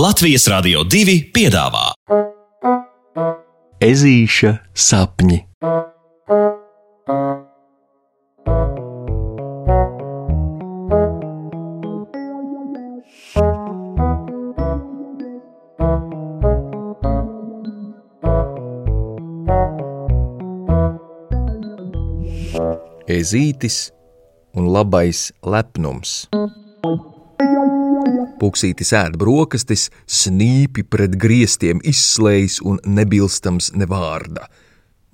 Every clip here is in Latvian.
Latvijas Rādio 2 piedāvā Ezīša sapņi. Ezītis un labais lepnums. Puksītis ēd brokastis, snīpi pret griestiem izslējas un nebilstams ne vārda.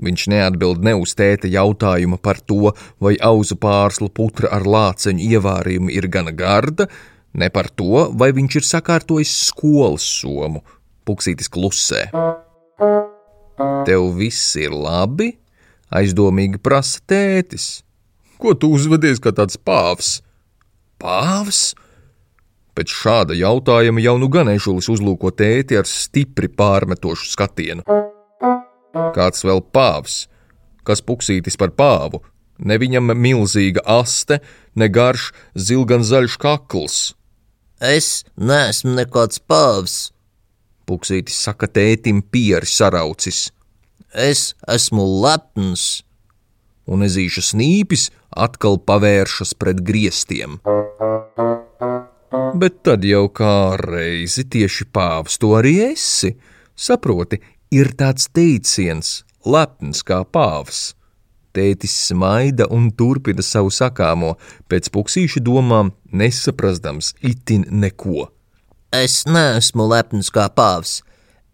Viņš neatbild ne uz tēta jautājuma par to, vai auzu pārslu putra ar lāceņu ievārījumu ir gana garda, ne par to, vai viņš ir sakārtojis skolas somu. Puksītis klusē. Tev viss ir labi? aizdomīgi prasa tētis. Ko tu uzvedies kā tāds pāvs? Pāvs? Pēc šāda jautājuma jau nu gan ežulis uzlūko tēti ar stipri pārmetošu skatienu. Kāds vēl pāvs? Kas puksītis par pāvu? Ne viņam milzīga aste, ne garš zilgan zaļš kakls. Es neesmu nekāds pāvs. Puksītis saka tētim pieri saraucis. Es esmu lepns. Un ezīša snīpis atkal pavēršas pret griestiem. Bet tad jau kā reizi tieši pāvs to arī esi. Saproti, ir tāds teiciens, lepns kā pāvs. Tētis smaida un turpina savu sakāmo, pēc puksīša domām nesaprastams itin neko. Es neesmu lepns kā pāvs,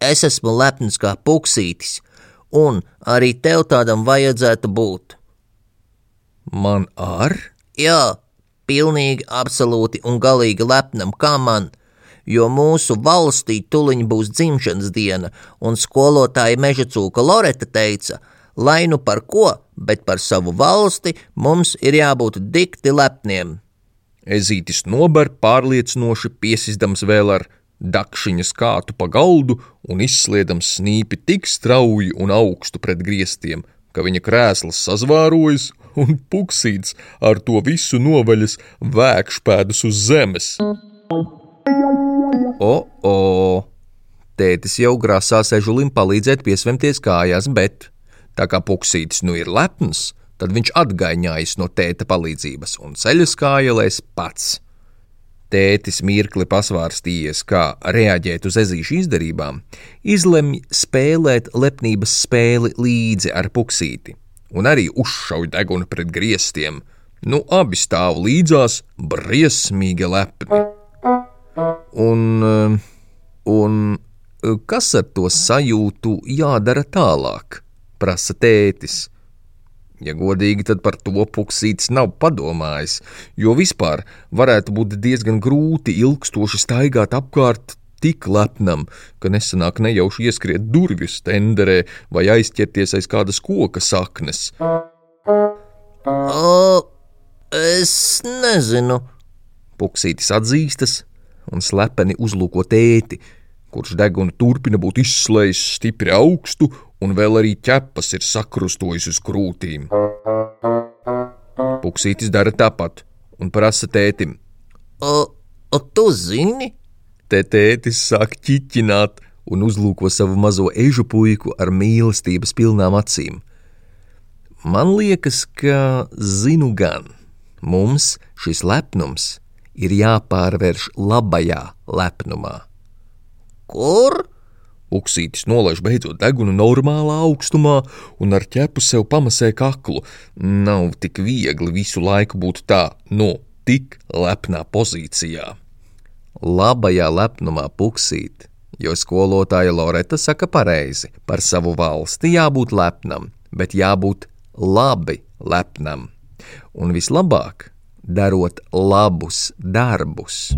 es esmu lepns kā puksītis, un arī tev tādam vajadzētu būt. Man ar? Jā, pilnīgi, absolūti un galīgi lepnam kā man, jo mūsu valstī tuliņ būs dzimšanas diena, un skolotāja meža cūka Loreta teica, lai nu par ko, bet par savu valsti mums ir jābūt dikti lepniem. Ezītis nober pārliecinoši piesistams vēl ar dakšiņa skātu pa galdu un izsliedams snīpi tik strauji un augstu pret griestiem, ka viņa krēsls sazvārojas un puksīts ar to visu noveļas vēkšpēdus uz zemes. O, o! Tētis jau grasās ežulim palīdzēt piesvemties kājās, bet tā kā puksītis nu ir lepns, tad viņš atgaiņājas no tēta palīdzības un ceļas kājelēs pats. Tētis mirkli pasvārstījies, kā reaģēt uz ezīšu izdarībām, izlemj spēlēt lepnības spēli līdzi ar puksīti un arī uzšauj degunu pret griestiem. Nu, abi stāv līdzās, briesmīgi lepni. Un, eh, un eh, kas ar to sajūtu jādara tālāk? prasa tētis. Ja godīgi, tad par to puksītis nav padomājis, jo vispār varētu būt diezgan grūti ilgstoši staigāt apkārt tik lepnam, ka nesanāk nejauši ieskriet durvju stenderē vai aizķerties aiz kādas koka saknes. O, es nezinu, Puksītis atzīstas un slepeni uzlūko tēti, kurš degunu turpina būt izslēdzis stipri augstu, un vēl arī ķepas ir sakrustojis uz krūtīm. Puksītis dara tāpat un prasa tētim: O, o tu zini? Te tētis sāk ķiķināt un uzlūko savu mazo ežu puiku ar mīlestības pilnām acīm. Man liekas, ka zinu gan, mums šis lepnums ir jāpārvērš labajā lepnumā. Kur? Uksītis nolaiž beidzot degunu normālā augstumā un ar ķepu sev pamasē kaklu. Nav tik viegli visu laiku būt tā, no tik lepnā pozīcijā labajā lepnumā puksīt, jo skolotāja Loreta saka pareizi, par savu valsti jābūt lepnam, bet jābūt labi lepnam, un vislabāk darot labus darbus.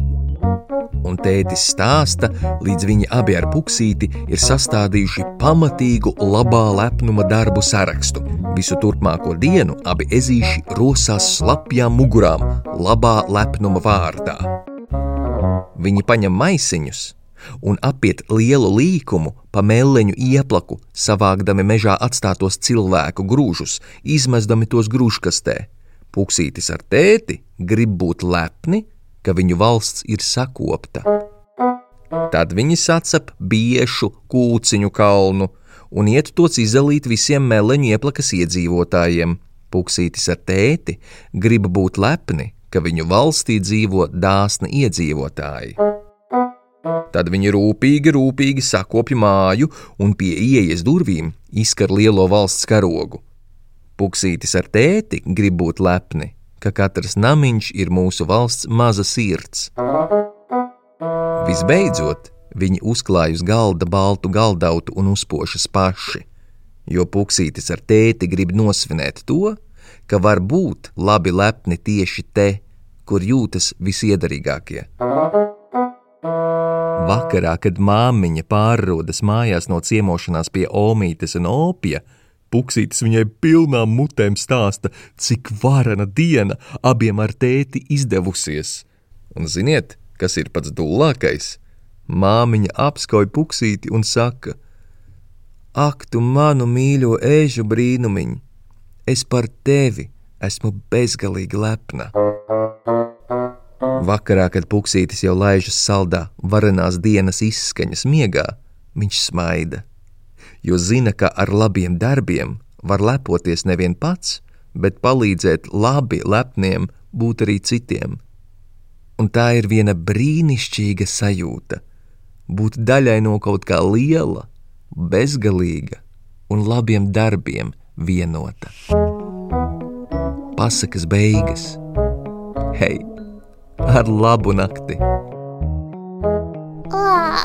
Un tētis stāsta, līdz viņi abi ar puksīti ir sastādījuši pamatīgu labā lepnuma darbu sarakstu. Visu turpmāko dienu abi ezīši rosās slapjām mugurām labā lepnuma vārdā. Viņi paņem maisiņus un apiet lielu līkumu pa mēleņu ieplaku, savākdami mežā atstātos cilvēku grūžus, izmestami tos grūžkastē. Puksītis ar tēti grib būt lepni, ka viņu valsts ir sakopta. Tad viņi sacep biešu kūciņu kalnu un iet to izdalīt visiem meleņu ieplakas iedzīvotājiem. Puksītis ar tēti grib būt lepni, ka viņu valstī dzīvo dāsni iedzīvotāji. Tad viņi rūpīgi, rūpīgi sakopja māju un pie ieejas durvīm izkar lielo valsts karogu. Puksītis ar tēti grib būt lepni, ka katrs namiņš ir mūsu valsts maza sirds. Visbeidzot, viņi uzklāj uz galda baltu galdautu un uzpošas paši, jo puksītis ar tēti grib nosvinēt to, ka var būt labi lepni tieši te, kur jūtas visiedarīgākie. Vakarā, kad māmiņa pārrodas mājās no ciemošanās pie Omītes un Opija, Puksītis viņai pilnām mutēm stāsta, cik varana diena abiem ar tēti izdevusies. Un ziniet, kas ir pats dūlākais? Māmiņa apskauj puksīti un saka: Ak, tu manu mīļo ežu brīnumiņu, es par tevi esmu bezgalīgi lepna. Vakarā, kad puksītis jau laižas saldā, varenās dienas izskaņas miegā, viņš smaida jo zina, ka ar labiem darbiem var lepoties nevien pats, bet palīdzēt labi lepniem būt arī citiem. Un tā ir viena brīnišķīga sajūta - būt daļai no kaut kā liela, bezgalīga un labiem darbiem vienota pasakas beigas. Hei, ar labu nakti! Lā.